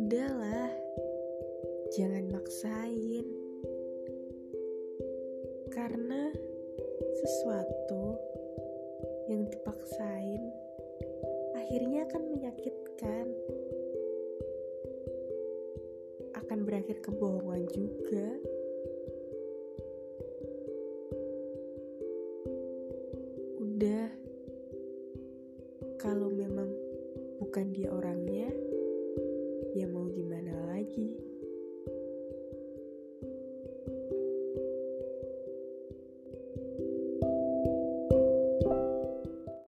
Udahlah, jangan maksain. Karena sesuatu yang dipaksain akhirnya akan menyakitkan. Akan berakhir kebohongan juga. Udah, kalau memang bukan dia orangnya,